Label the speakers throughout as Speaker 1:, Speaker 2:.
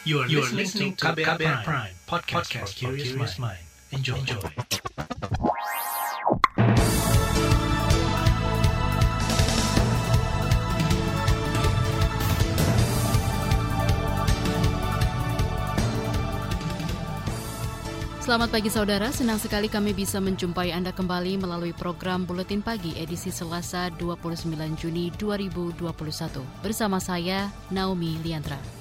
Speaker 1: You are, you are listening to KBR, KBR Prime, Prime podcast, podcast for curious mind. Enjoy. Enjoy.
Speaker 2: Selamat pagi saudara, senang sekali kami bisa menjumpai Anda kembali melalui program Buletin Pagi edisi Selasa 29 Juni 2021. Bersama saya, Naomi Liandra.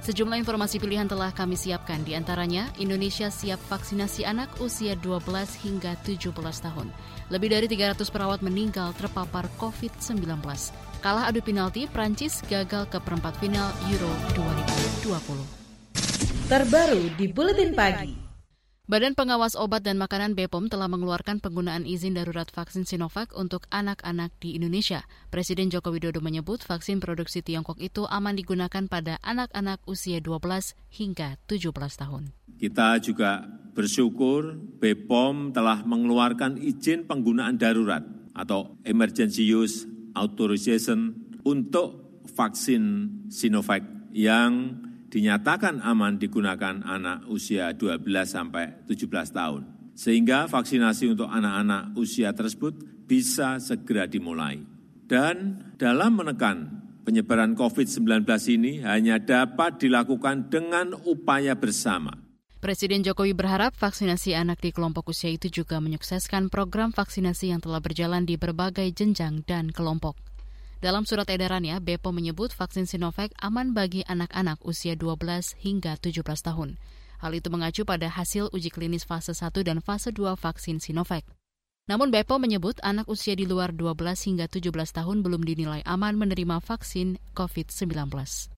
Speaker 2: Sejumlah informasi pilihan telah kami siapkan, di antaranya Indonesia siap vaksinasi anak usia 12 hingga 17 tahun. Lebih dari 300 perawat meninggal terpapar COVID-19. Kalah adu penalti, Prancis gagal ke perempat final Euro 2020.
Speaker 3: Terbaru di Buletin Pagi.
Speaker 2: Badan Pengawas Obat dan Makanan BPOM telah mengeluarkan penggunaan izin darurat vaksin Sinovac untuk anak-anak di Indonesia. Presiden Joko Widodo menyebut vaksin produksi Tiongkok itu aman digunakan pada anak-anak usia 12 hingga 17 tahun.
Speaker 4: Kita juga bersyukur BPOM telah mengeluarkan izin penggunaan darurat atau emergency use authorization untuk vaksin Sinovac yang dinyatakan aman digunakan anak usia 12 sampai 17 tahun. Sehingga vaksinasi untuk anak-anak usia tersebut bisa segera dimulai. Dan dalam menekan penyebaran COVID-19 ini hanya dapat dilakukan dengan upaya bersama.
Speaker 2: Presiden Jokowi berharap vaksinasi anak di kelompok usia itu juga menyukseskan program vaksinasi yang telah berjalan di berbagai jenjang dan kelompok. Dalam surat edarannya, BPOM menyebut vaksin Sinovac aman bagi anak-anak usia 12 hingga 17 tahun. Hal itu mengacu pada hasil uji klinis fase 1 dan fase 2 vaksin Sinovac. Namun BPOM menyebut anak usia di luar 12 hingga 17 tahun belum dinilai aman menerima vaksin COVID-19.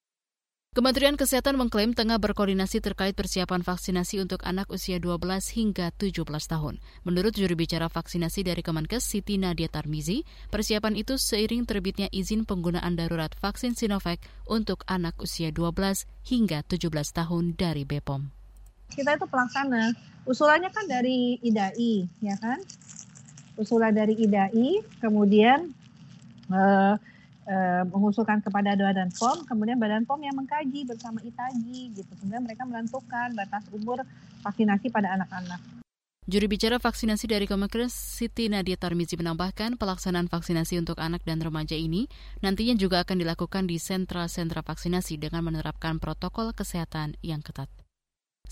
Speaker 2: Kementerian Kesehatan mengklaim tengah berkoordinasi terkait persiapan vaksinasi untuk anak usia 12 hingga 17 tahun. Menurut juru bicara vaksinasi dari Kemenkes Siti Nadia Tarmizi, persiapan itu seiring terbitnya izin penggunaan darurat vaksin Sinovac untuk anak usia 12 hingga 17 tahun dari BPOM.
Speaker 5: Kita itu pelaksana. Usulannya kan dari IDAI, ya kan? Usulan dari IDAI, kemudian uh, Eh, mengusulkan kepada Badan POM, kemudian Badan POM yang mengkaji bersama ITAGI gitu. Kemudian mereka menentukan batas umur vaksinasi pada anak-anak.
Speaker 2: Juru bicara vaksinasi dari Kemenkes Siti Nadia Tarmizi menambahkan pelaksanaan vaksinasi untuk anak dan remaja ini nantinya juga akan dilakukan di sentra-sentra vaksinasi dengan menerapkan protokol kesehatan yang ketat.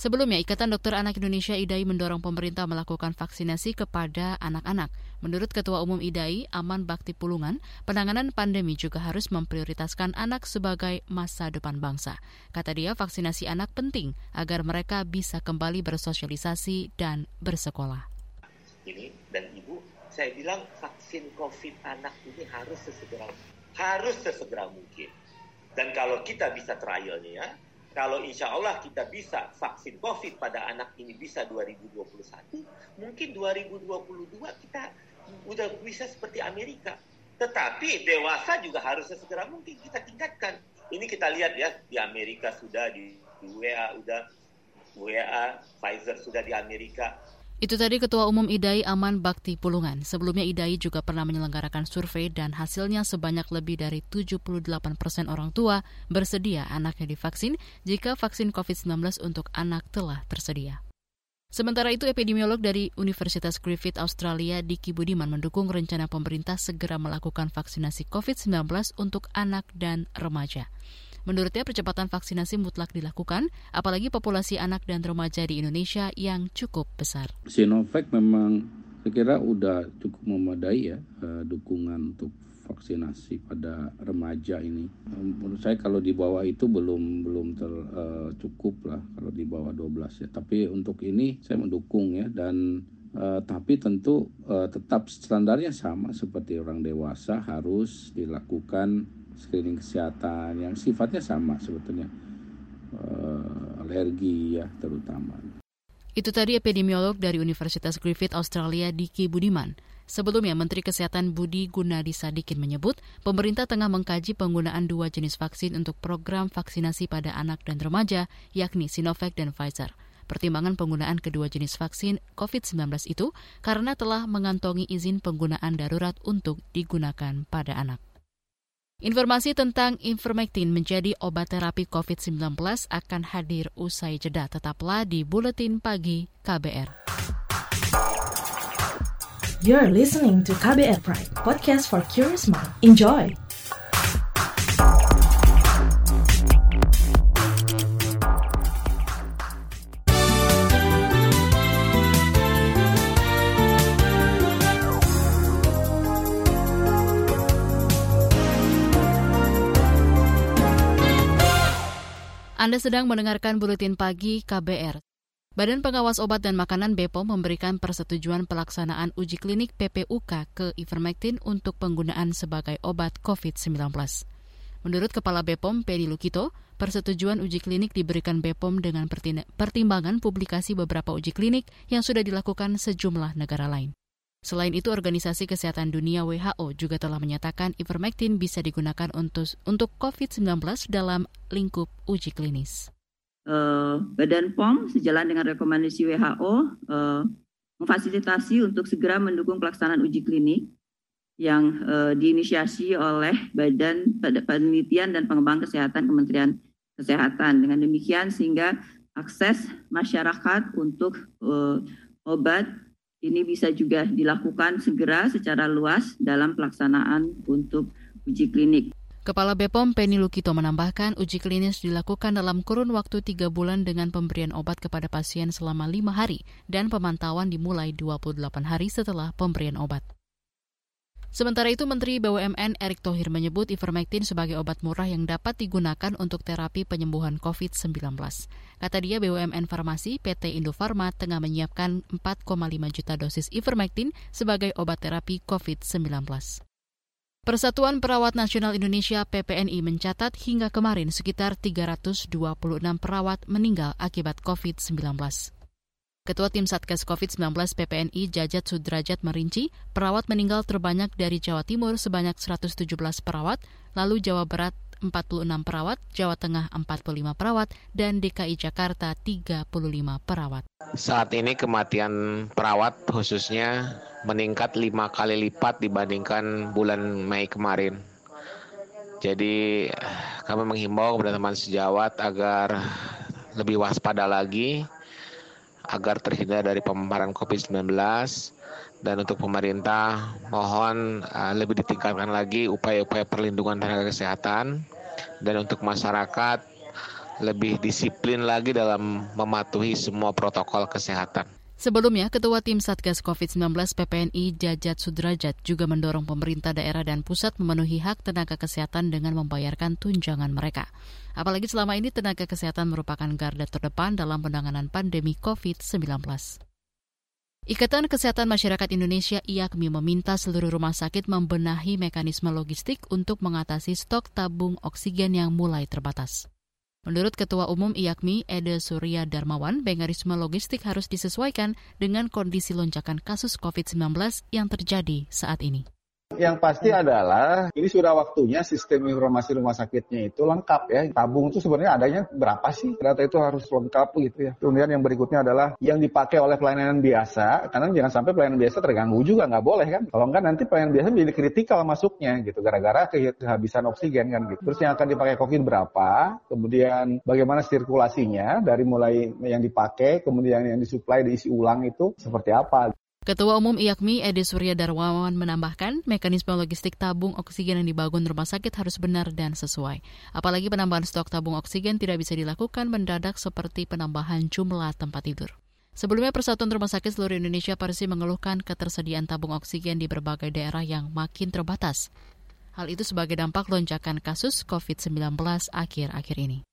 Speaker 2: Sebelumnya, Ikatan Dokter Anak Indonesia IDAI mendorong pemerintah melakukan vaksinasi kepada anak-anak. Menurut Ketua Umum IDAI, Aman Bakti Pulungan, penanganan pandemi juga harus memprioritaskan anak sebagai masa depan bangsa. Kata dia, vaksinasi anak penting agar mereka bisa kembali bersosialisasi dan bersekolah.
Speaker 6: Ini dan Ibu, saya bilang vaksin COVID anak ini harus sesegera harus sesegera mungkin. Dan kalau kita bisa trialnya ya, kalau insya Allah kita bisa vaksin COVID pada anak ini bisa 2021, mungkin 2022 kita udah bisa seperti Amerika. Tetapi dewasa juga harus sesegera mungkin kita tingkatkan. Ini kita lihat ya, di Amerika sudah, di, di WA udah, WA, Pfizer sudah di Amerika.
Speaker 2: Itu tadi Ketua Umum IDAI Aman Bakti Pulungan. Sebelumnya IDAI juga pernah menyelenggarakan survei dan hasilnya sebanyak lebih dari 78 persen orang tua bersedia anaknya divaksin jika vaksin COVID-19 untuk anak telah tersedia. Sementara itu, epidemiolog dari Universitas Griffith Australia, Diki Budiman, mendukung rencana pemerintah segera melakukan vaksinasi COVID-19 untuk anak dan remaja. Menurutnya percepatan vaksinasi mutlak dilakukan, apalagi populasi anak dan remaja di Indonesia yang cukup besar.
Speaker 7: Sinovac memang saya kira udah cukup memadai ya uh, dukungan untuk vaksinasi pada remaja ini. Menurut saya kalau di bawah itu belum belum ter, uh, cukup lah kalau di bawah 12 ya. Tapi untuk ini saya mendukung ya dan Uh, tapi tentu uh, tetap standarnya sama seperti orang dewasa harus dilakukan screening kesehatan yang sifatnya sama sebetulnya uh, alergi ya terutama.
Speaker 2: Itu tadi epidemiolog dari Universitas Griffith Australia Diki Budiman. Sebelumnya, Menteri Kesehatan Budi Gunadi Sadikin menyebut pemerintah tengah mengkaji penggunaan dua jenis vaksin untuk program vaksinasi pada anak dan remaja, yakni Sinovac dan Pfizer. Pertimbangan penggunaan kedua jenis vaksin COVID-19 itu karena telah mengantongi izin penggunaan darurat untuk digunakan pada anak. Informasi tentang Ivermectin menjadi obat terapi COVID-19 akan hadir usai jeda. Tetaplah di Buletin Pagi KBR.
Speaker 3: You're listening to KBR Pride, podcast for curious mind. Enjoy!
Speaker 2: Anda sedang mendengarkan Buletin Pagi KBR. Badan Pengawas Obat dan Makanan BPOM memberikan persetujuan pelaksanaan uji klinik PPUK ke ivermectin untuk penggunaan sebagai obat COVID-19. Menurut Kepala BPOM, Pedi Lukito, persetujuan uji klinik diberikan BPOM dengan pertimbangan publikasi beberapa uji klinik yang sudah dilakukan sejumlah negara lain. Selain itu, Organisasi Kesehatan Dunia WHO juga telah menyatakan ivermectin bisa digunakan untuk, untuk COVID-19 dalam lingkup uji klinis.
Speaker 8: Uh, Badan POM sejalan dengan rekomendasi WHO uh, memfasilitasi untuk segera mendukung pelaksanaan uji klinik yang uh, diinisiasi oleh Badan Penelitian dan Pengembangan Kesehatan Kementerian Kesehatan. Dengan demikian sehingga akses masyarakat untuk uh, obat ini bisa juga dilakukan segera secara luas dalam pelaksanaan untuk uji klinik.
Speaker 2: Kepala BPOM Penny Lukito menambahkan uji klinis dilakukan dalam kurun waktu tiga bulan dengan pemberian obat kepada pasien selama lima hari dan pemantauan dimulai 28 hari setelah pemberian obat. Sementara itu, Menteri BUMN Erick Thohir menyebut ivermectin sebagai obat murah yang dapat digunakan untuk terapi penyembuhan COVID-19. Kata dia, BUMN Farmasi PT Indofarma tengah menyiapkan 4,5 juta dosis ivermectin sebagai obat terapi COVID-19. Persatuan Perawat Nasional Indonesia PPNI mencatat hingga kemarin sekitar 326 perawat meninggal akibat COVID-19. Ketua Tim Satgas COVID-19 PPNI Jajat Sudrajat merinci, perawat meninggal terbanyak dari Jawa Timur sebanyak 117 perawat, lalu Jawa Barat 46 perawat, Jawa Tengah 45 perawat, dan DKI Jakarta 35 perawat.
Speaker 9: Saat ini kematian perawat khususnya meningkat lima kali lipat dibandingkan bulan Mei kemarin. Jadi kami menghimbau kepada teman sejawat agar lebih waspada lagi agar terhindar dari pemaparan COVID-19 dan untuk pemerintah mohon uh, lebih ditingkatkan lagi upaya-upaya perlindungan tenaga kesehatan dan untuk masyarakat lebih disiplin lagi dalam mematuhi semua protokol kesehatan.
Speaker 2: Sebelumnya, Ketua Tim Satgas COVID-19 PPNI Jajat Sudrajat juga mendorong pemerintah daerah dan pusat memenuhi hak tenaga kesehatan dengan membayarkan tunjangan mereka. Apalagi selama ini tenaga kesehatan merupakan garda terdepan dalam penanganan pandemi COVID-19. Ikatan Kesehatan Masyarakat Indonesia IAKMI meminta seluruh rumah sakit membenahi mekanisme logistik untuk mengatasi stok tabung oksigen yang mulai terbatas. Menurut Ketua Umum IAKMI, Ede Surya Darmawan, mekanisme logistik harus disesuaikan dengan kondisi lonjakan kasus COVID-19 yang terjadi saat ini.
Speaker 10: Yang pasti adalah ini sudah waktunya sistem informasi rumah sakitnya itu lengkap ya. Tabung itu sebenarnya adanya berapa sih? Data itu harus lengkap gitu ya. Kemudian yang berikutnya adalah yang dipakai oleh pelayanan biasa. Karena jangan sampai pelayanan biasa terganggu juga nggak boleh kan. Kalau nggak nanti pelayanan biasa menjadi kritikal masuknya gitu. Gara-gara kehabisan oksigen kan gitu. Terus yang akan dipakai COVID berapa? Kemudian bagaimana sirkulasinya dari mulai yang dipakai kemudian yang disuplai diisi ulang itu seperti apa?
Speaker 2: Ketua Umum IAKMI Edi Surya Darwawan menambahkan, mekanisme logistik tabung oksigen yang dibangun rumah sakit harus benar dan sesuai. Apalagi penambahan stok tabung oksigen tidak bisa dilakukan mendadak seperti penambahan jumlah tempat tidur. Sebelumnya Persatuan Rumah Sakit seluruh Indonesia Persi mengeluhkan ketersediaan tabung oksigen di berbagai daerah yang makin terbatas. Hal itu sebagai dampak lonjakan kasus COVID-19 akhir-akhir ini.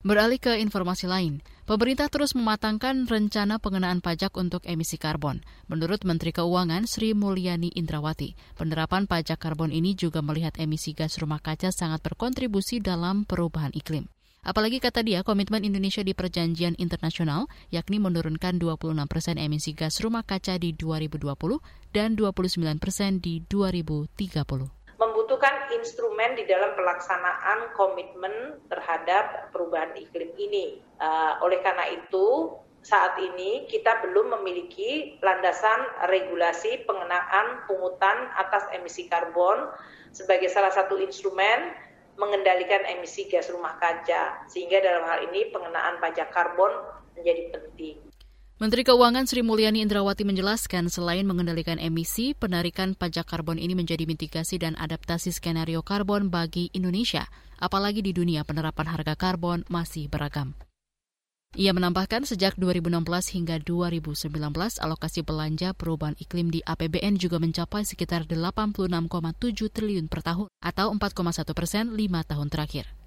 Speaker 2: Beralih ke informasi lain, pemerintah terus mematangkan rencana pengenaan pajak untuk emisi karbon. Menurut Menteri Keuangan Sri Mulyani Indrawati, penerapan pajak karbon ini juga melihat emisi gas rumah kaca sangat berkontribusi dalam perubahan iklim. Apalagi kata dia, komitmen Indonesia di perjanjian internasional, yakni menurunkan 26 persen emisi gas rumah kaca di 2020 dan 29 persen di 2030
Speaker 11: membutuhkan instrumen di dalam pelaksanaan komitmen terhadap perubahan iklim ini. Uh, oleh karena itu, saat ini kita belum memiliki landasan regulasi pengenaan pungutan atas emisi karbon sebagai salah satu instrumen mengendalikan emisi gas rumah kaca. Sehingga dalam hal ini pengenaan pajak karbon menjadi penting.
Speaker 2: Menteri Keuangan Sri Mulyani Indrawati menjelaskan selain mengendalikan emisi, penarikan pajak karbon ini menjadi mitigasi dan adaptasi skenario karbon bagi Indonesia, apalagi di dunia penerapan harga karbon masih beragam. Ia menambahkan sejak 2016 hingga 2019 alokasi belanja perubahan iklim di APBN juga mencapai sekitar 86,7 triliun per tahun atau 4,1 persen lima tahun terakhir.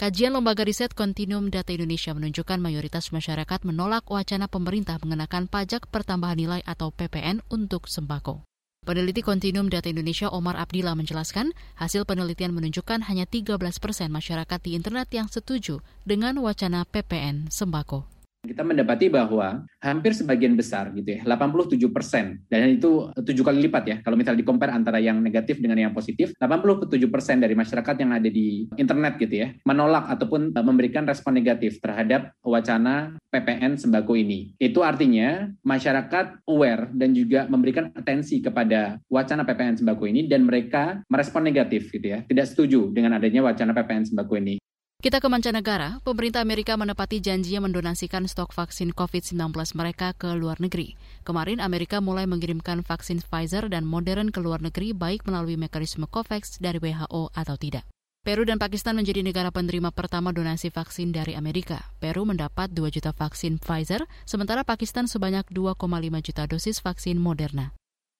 Speaker 2: Kajian Lembaga Riset Kontinuum Data Indonesia menunjukkan mayoritas masyarakat menolak wacana pemerintah mengenakan pajak pertambahan nilai atau PPN untuk sembako. Peneliti Kontinuum Data Indonesia Omar Abdillah menjelaskan, hasil penelitian menunjukkan hanya 13 persen masyarakat di internet yang setuju dengan wacana PPN sembako.
Speaker 12: Kita mendapati bahwa hampir sebagian besar gitu ya, 87 persen, dan itu tujuh kali lipat ya, kalau misalnya dikompar antara yang negatif dengan yang positif, 87 persen dari masyarakat yang ada di internet gitu ya, menolak ataupun e, memberikan respon negatif terhadap wacana PPN sembako ini. Itu artinya masyarakat aware dan juga memberikan atensi kepada wacana PPN sembako ini dan mereka merespon negatif gitu ya, tidak setuju dengan adanya wacana PPN sembako ini.
Speaker 2: Kita ke mancanegara, pemerintah Amerika menepati janjinya mendonasikan stok vaksin COVID-19 mereka ke luar negeri. Kemarin Amerika mulai mengirimkan vaksin Pfizer dan Modern ke luar negeri baik melalui mekanisme COVAX dari WHO atau tidak. Peru dan Pakistan menjadi negara penerima pertama donasi vaksin dari Amerika. Peru mendapat 2 juta vaksin Pfizer, sementara Pakistan sebanyak 2,5 juta dosis vaksin Moderna.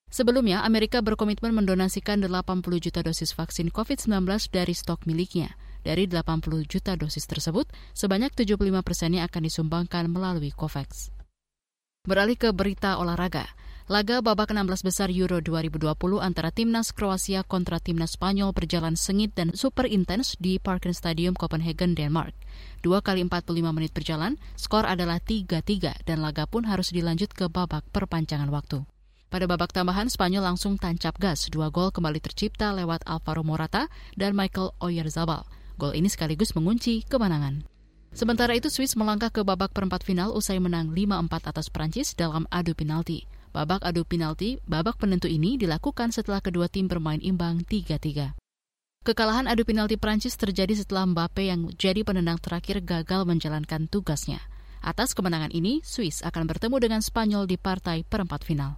Speaker 2: Sebelumnya, Amerika berkomitmen mendonasikan 80 juta dosis vaksin COVID-19 dari stok miliknya. Dari 80 juta dosis tersebut, sebanyak 75 persennya akan disumbangkan melalui COVAX. Beralih ke berita olahraga. Laga babak 16 besar Euro 2020 antara timnas Kroasia kontra timnas Spanyol berjalan sengit dan super intens di Parken Stadium Copenhagen, Denmark. Dua kali 45 menit berjalan, skor adalah 3-3 dan laga pun harus dilanjut ke babak perpanjangan waktu. Pada babak tambahan, Spanyol langsung tancap gas. Dua gol kembali tercipta lewat Alvaro Morata dan Michael Oyarzabal. Gol ini sekaligus mengunci kemenangan. Sementara itu Swiss melangkah ke babak perempat final usai menang 5-4 atas Prancis dalam adu penalti. Babak adu penalti, babak penentu ini dilakukan setelah kedua tim bermain imbang 3-3. Kekalahan adu penalti Prancis terjadi setelah Mbappe yang jadi penendang terakhir gagal menjalankan tugasnya. Atas kemenangan ini, Swiss akan bertemu dengan Spanyol di partai perempat final.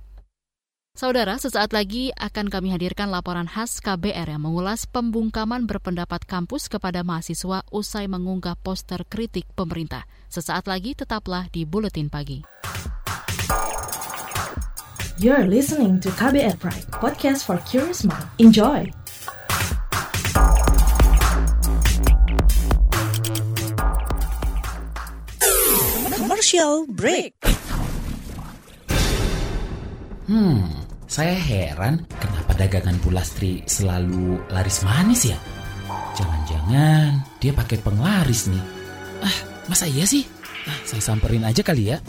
Speaker 2: Saudara, sesaat lagi akan kami hadirkan laporan khas KBR yang mengulas pembungkaman berpendapat kampus kepada mahasiswa usai mengunggah poster kritik pemerintah. Sesaat lagi tetaplah di Buletin Pagi.
Speaker 3: You're listening to KBR Pride, podcast for curious mind. Enjoy!
Speaker 13: Commercial break.
Speaker 14: Hmm, saya heran kenapa dagangan Bu Lastri selalu laris manis ya? Jangan-jangan dia pakai penglaris nih. Ah, masa iya sih? Ah, saya samperin aja kali ya.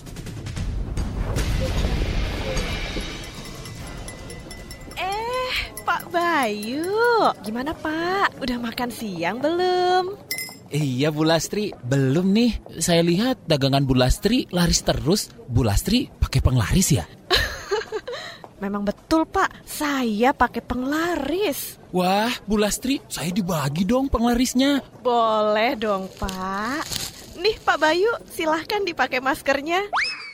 Speaker 15: Eh, Pak Bayu. Gimana Pak? Udah makan siang belum?
Speaker 14: Iya Bu Lastri, belum nih. Saya lihat dagangan Bu Lastri laris terus. Bu Lastri pakai penglaris ya?
Speaker 15: Memang betul pak, saya pakai penglaris.
Speaker 14: Wah, Bu Lastri, saya dibagi dong penglarisnya.
Speaker 15: Boleh dong pak. Nih Pak Bayu, silahkan dipakai maskernya.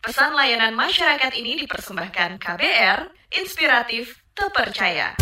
Speaker 15: Pesan layanan masyarakat ini dipersembahkan KBR, inspiratif, terpercaya.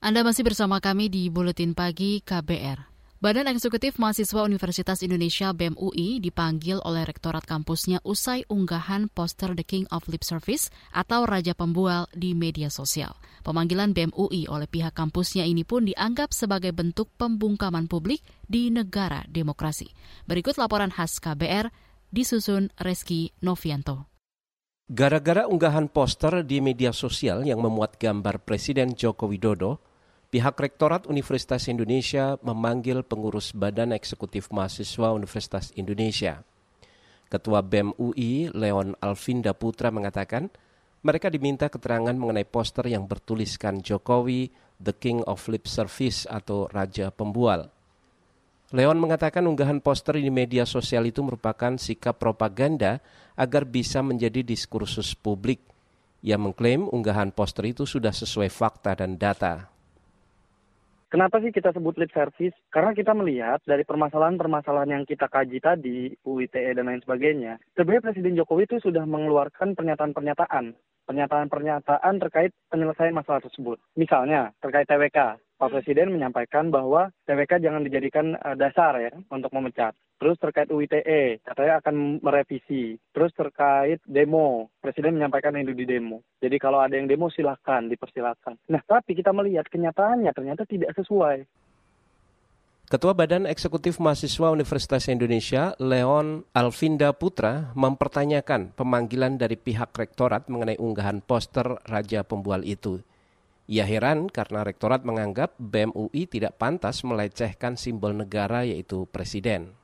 Speaker 2: Anda masih bersama kami di Buletin Pagi KBR. Badan Eksekutif Mahasiswa Universitas Indonesia BEM UI dipanggil oleh rektorat kampusnya usai unggahan poster The King of Lip Service atau Raja Pembual di media sosial. Pemanggilan BEM UI oleh pihak kampusnya ini pun dianggap sebagai bentuk pembungkaman publik di negara demokrasi. Berikut laporan khas KBR disusun Reski Novianto.
Speaker 16: Gara-gara unggahan poster di media sosial yang memuat gambar Presiden Joko Widodo, Pihak Rektorat Universitas Indonesia memanggil pengurus Badan Eksekutif Mahasiswa Universitas Indonesia. Ketua BEM UI, Leon Alvinda Putra mengatakan, mereka diminta keterangan mengenai poster yang bertuliskan Jokowi, The King of Lip Service atau Raja Pembual. Leon mengatakan unggahan poster di media sosial itu merupakan sikap propaganda agar bisa menjadi diskursus publik. Ia mengklaim unggahan poster itu sudah sesuai fakta dan data.
Speaker 17: Kenapa sih kita sebut lip service? Karena kita melihat dari permasalahan-permasalahan yang kita kaji tadi, UITE dan lain sebagainya, sebenarnya Presiden Jokowi itu sudah mengeluarkan pernyataan-pernyataan, pernyataan-pernyataan terkait penyelesaian masalah tersebut. Misalnya terkait TWK, Pak Presiden menyampaikan bahwa TWK jangan dijadikan uh, dasar ya untuk memecat. Terus terkait UITE, katanya akan merevisi. Terus terkait demo, Presiden menyampaikan itu di demo. Jadi kalau ada yang demo silahkan, dipersilahkan. Nah tapi kita melihat kenyataannya ternyata tidak sesuai.
Speaker 16: Ketua Badan Eksekutif Mahasiswa Universitas Indonesia, Leon Alvinda Putra, mempertanyakan pemanggilan dari pihak rektorat mengenai unggahan poster Raja Pembual itu. Ia heran karena rektorat menganggap BEM UI tidak pantas melecehkan simbol negara yaitu presiden.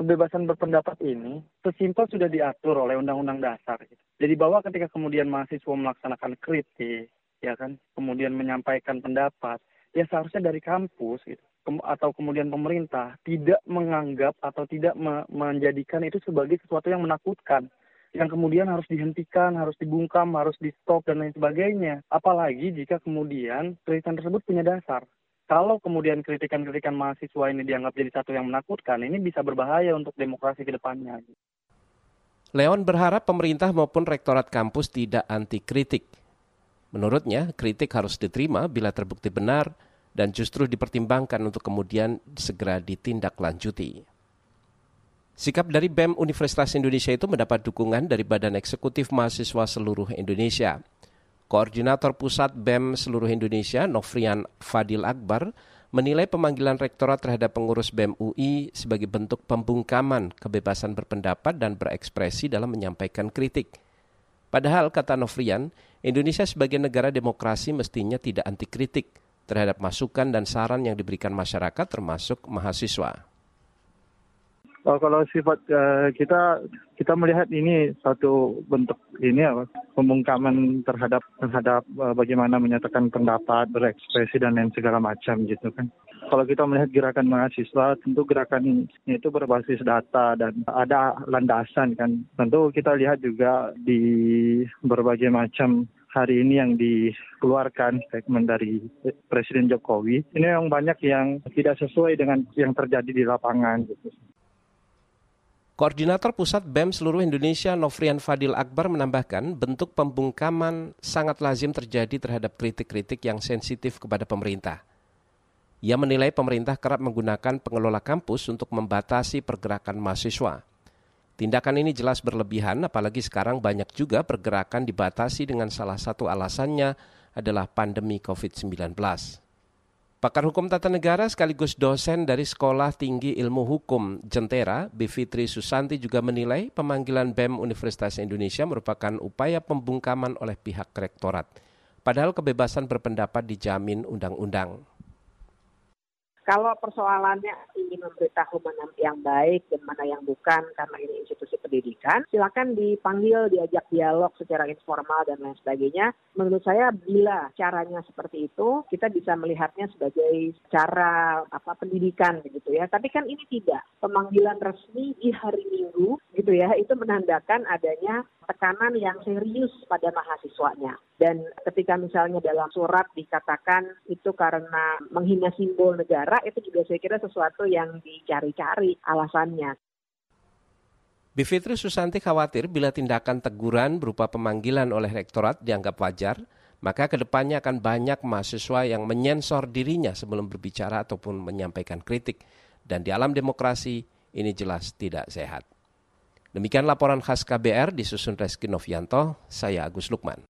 Speaker 17: Kebebasan berpendapat ini sesimpel sudah diatur oleh Undang-Undang Dasar. Jadi bahwa ketika kemudian mahasiswa melaksanakan kritik, ya kan, kemudian menyampaikan pendapat, ya seharusnya dari kampus gitu, atau kemudian pemerintah tidak menganggap atau tidak menjadikan itu sebagai sesuatu yang menakutkan yang kemudian harus dihentikan, harus dibungkam, harus di stop dan lain sebagainya. Apalagi jika kemudian kritikan tersebut punya dasar. Kalau kemudian kritikan-kritikan mahasiswa ini dianggap jadi satu yang menakutkan, ini bisa berbahaya untuk demokrasi ke depannya.
Speaker 16: Leon berharap pemerintah maupun rektorat kampus tidak anti kritik. Menurutnya, kritik harus diterima bila terbukti benar dan justru dipertimbangkan untuk kemudian segera ditindaklanjuti. Sikap dari BEM Universitas Indonesia itu mendapat dukungan dari Badan Eksekutif Mahasiswa Seluruh Indonesia. Koordinator Pusat BEM Seluruh Indonesia, Novrian Fadil Akbar, menilai pemanggilan rektorat terhadap pengurus BEM UI sebagai bentuk pembungkaman kebebasan berpendapat dan berekspresi dalam menyampaikan kritik. Padahal, kata Novrian, Indonesia sebagai negara demokrasi mestinya tidak anti kritik terhadap masukan dan saran yang diberikan masyarakat termasuk mahasiswa.
Speaker 17: Oh, kalau sifat uh, kita kita melihat ini satu bentuk ini apa pembungkaman terhadap terhadap uh, bagaimana menyatakan pendapat, berekspresi dan lain segala macam gitu kan. Kalau kita melihat gerakan mahasiswa, tentu gerakan itu berbasis data dan ada landasan kan. Tentu kita lihat juga di berbagai macam hari ini yang dikeluarkan statement dari Presiden Jokowi, ini yang banyak yang tidak sesuai dengan yang terjadi di lapangan. Gitu.
Speaker 16: Koordinator Pusat BEM seluruh Indonesia Novrian Fadil Akbar menambahkan bentuk pembungkaman sangat lazim terjadi terhadap kritik-kritik yang sensitif kepada pemerintah. Ia menilai pemerintah kerap menggunakan pengelola kampus untuk membatasi pergerakan mahasiswa. Tindakan ini jelas berlebihan apalagi sekarang banyak juga pergerakan dibatasi dengan salah satu alasannya adalah pandemi COVID-19. Pakar Hukum Tata Negara sekaligus dosen dari Sekolah Tinggi Ilmu Hukum Jentera, Bivitri Susanti juga menilai pemanggilan BEM Universitas Indonesia merupakan upaya pembungkaman oleh pihak rektorat. Padahal kebebasan berpendapat dijamin undang-undang.
Speaker 18: Kalau persoalannya ingin memberitahu mana yang baik dan mana yang bukan karena ini institusi pendidikan, silakan dipanggil, diajak dialog secara informal dan lain sebagainya. Menurut saya bila caranya seperti itu, kita bisa melihatnya sebagai cara apa pendidikan begitu ya. Tapi kan ini tidak. Pemanggilan resmi di hari Minggu gitu ya, itu menandakan adanya tekanan yang serius pada mahasiswanya. Dan ketika misalnya dalam surat dikatakan itu karena menghina simbol negara, itu juga saya kira sesuatu yang dicari-cari alasannya.
Speaker 16: Bivitri Susanti khawatir bila tindakan teguran berupa pemanggilan oleh rektorat dianggap wajar, maka ke depannya akan banyak mahasiswa yang menyensor dirinya sebelum berbicara ataupun menyampaikan kritik. Dan di alam demokrasi ini jelas tidak sehat. Demikian laporan khas KBR disusun Reski Novianto, saya Agus Lukman.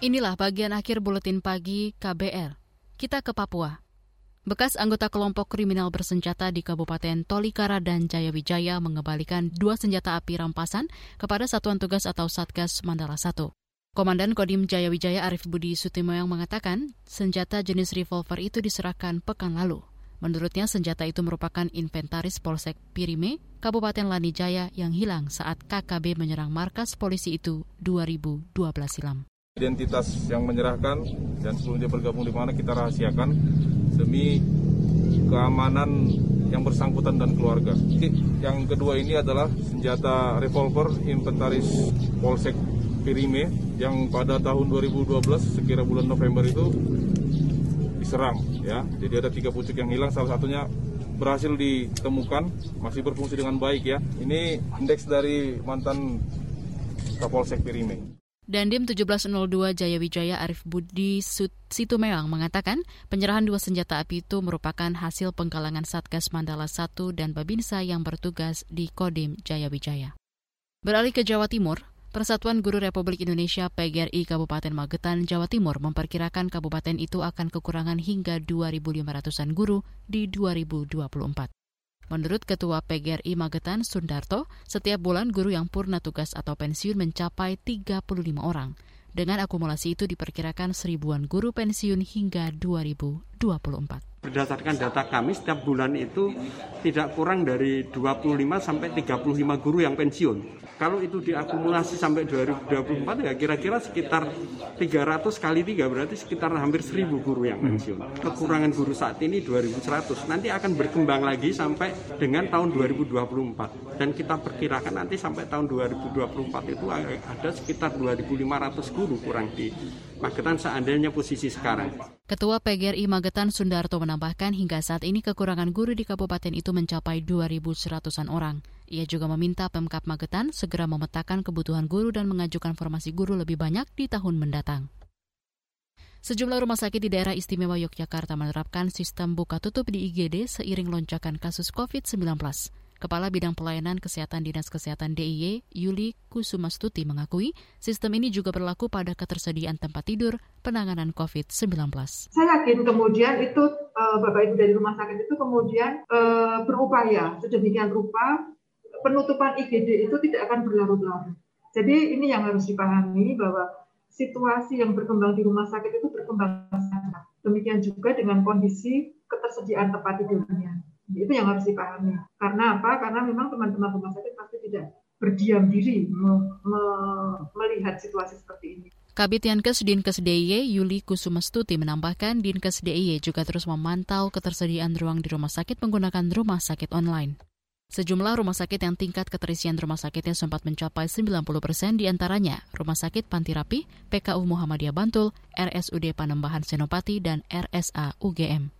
Speaker 2: Inilah bagian akhir buletin pagi KBR. Kita ke Papua. Bekas anggota kelompok kriminal bersenjata di Kabupaten Tolikara dan Jayawijaya mengembalikan dua senjata api rampasan kepada Satuan Tugas atau Satgas Mandala 1. Komandan Kodim Jayawijaya Arif Budi Sutimoyang mengatakan senjata jenis revolver itu diserahkan pekan lalu. Menurutnya senjata itu merupakan inventaris Polsek Pirime, Kabupaten Lanijaya yang hilang saat KKB menyerang markas polisi itu 2012 silam.
Speaker 19: Identitas yang menyerahkan dan sebelum dia bergabung di mana kita rahasiakan demi keamanan yang bersangkutan dan keluarga. Yang kedua ini adalah senjata revolver inventaris Polsek Pirime yang pada tahun 2012 sekira bulan November itu diserang ya. Jadi ada tiga pucuk yang hilang salah satunya berhasil ditemukan masih berfungsi dengan baik ya. Ini indeks dari mantan Kapolsek Pirime.
Speaker 2: Dandim 1702 Jayawijaya Arif Budi Situmeang mengatakan penyerahan dua senjata api itu merupakan hasil penggalangan Satgas Mandala 1 dan Babinsa yang bertugas di Kodim Jayawijaya. Beralih ke Jawa Timur, Persatuan Guru Republik Indonesia PGRI Kabupaten Magetan, Jawa Timur memperkirakan kabupaten itu akan kekurangan hingga 2.500-an guru di 2024. Menurut Ketua PGRI Magetan Sundarto, setiap bulan guru yang purna tugas atau pensiun mencapai 35 orang. Dengan akumulasi itu diperkirakan seribuan guru pensiun hingga 2024.
Speaker 20: Berdasarkan data kami setiap bulan itu tidak kurang dari 25 sampai 35 guru yang pensiun. Kalau itu diakumulasi sampai 2024 ya kira-kira sekitar 300 kali 3 berarti sekitar hampir 1000 guru yang pensiun. Kekurangan guru saat ini 2100. Nanti akan berkembang lagi sampai dengan tahun 2024. Dan kita perkirakan nanti sampai tahun 2024 itu ada sekitar 2500 guru kurang di Magetan seandainya posisi sekarang.
Speaker 2: Ketua PGRI Magetan Sundarto menambahkan hingga saat ini kekurangan guru di kabupaten itu mencapai 2.100-an orang. Ia juga meminta Pemkap Magetan segera memetakan kebutuhan guru dan mengajukan formasi guru lebih banyak di tahun mendatang. Sejumlah rumah sakit di daerah istimewa Yogyakarta menerapkan sistem buka tutup di IGD seiring lonjakan kasus COVID-19. Kepala Bidang Pelayanan Kesehatan Dinas Kesehatan DIY, Yuli Kusumastuti mengakui sistem ini juga berlaku pada ketersediaan tempat tidur penanganan COVID-19.
Speaker 21: Saya yakin kemudian itu uh, Bapak Ibu dari rumah sakit itu kemudian uh, berupaya sedemikian rupa penutupan IGD itu tidak akan berlarut-larut. Jadi ini yang harus dipahami bahwa situasi yang berkembang di rumah sakit itu berkembang sangat. Demikian juga dengan kondisi ketersediaan tempat tidurnya. Itu yang harus dipahami. Karena apa? Karena memang teman-teman rumah sakit pasti tidak berdiam diri me me melihat situasi seperti ini.
Speaker 2: Kabit Yankes Dinkes DIY Yuli Kusumastuti menambahkan Dinkes DIY juga terus memantau ketersediaan ruang di rumah sakit menggunakan rumah sakit online. Sejumlah rumah sakit yang tingkat keterisian rumah sakitnya sempat mencapai 90 persen di antaranya Rumah Sakit Pantirapi, PKU Muhammadiyah Bantul, RSUD Panembahan Senopati, dan RSA UGM.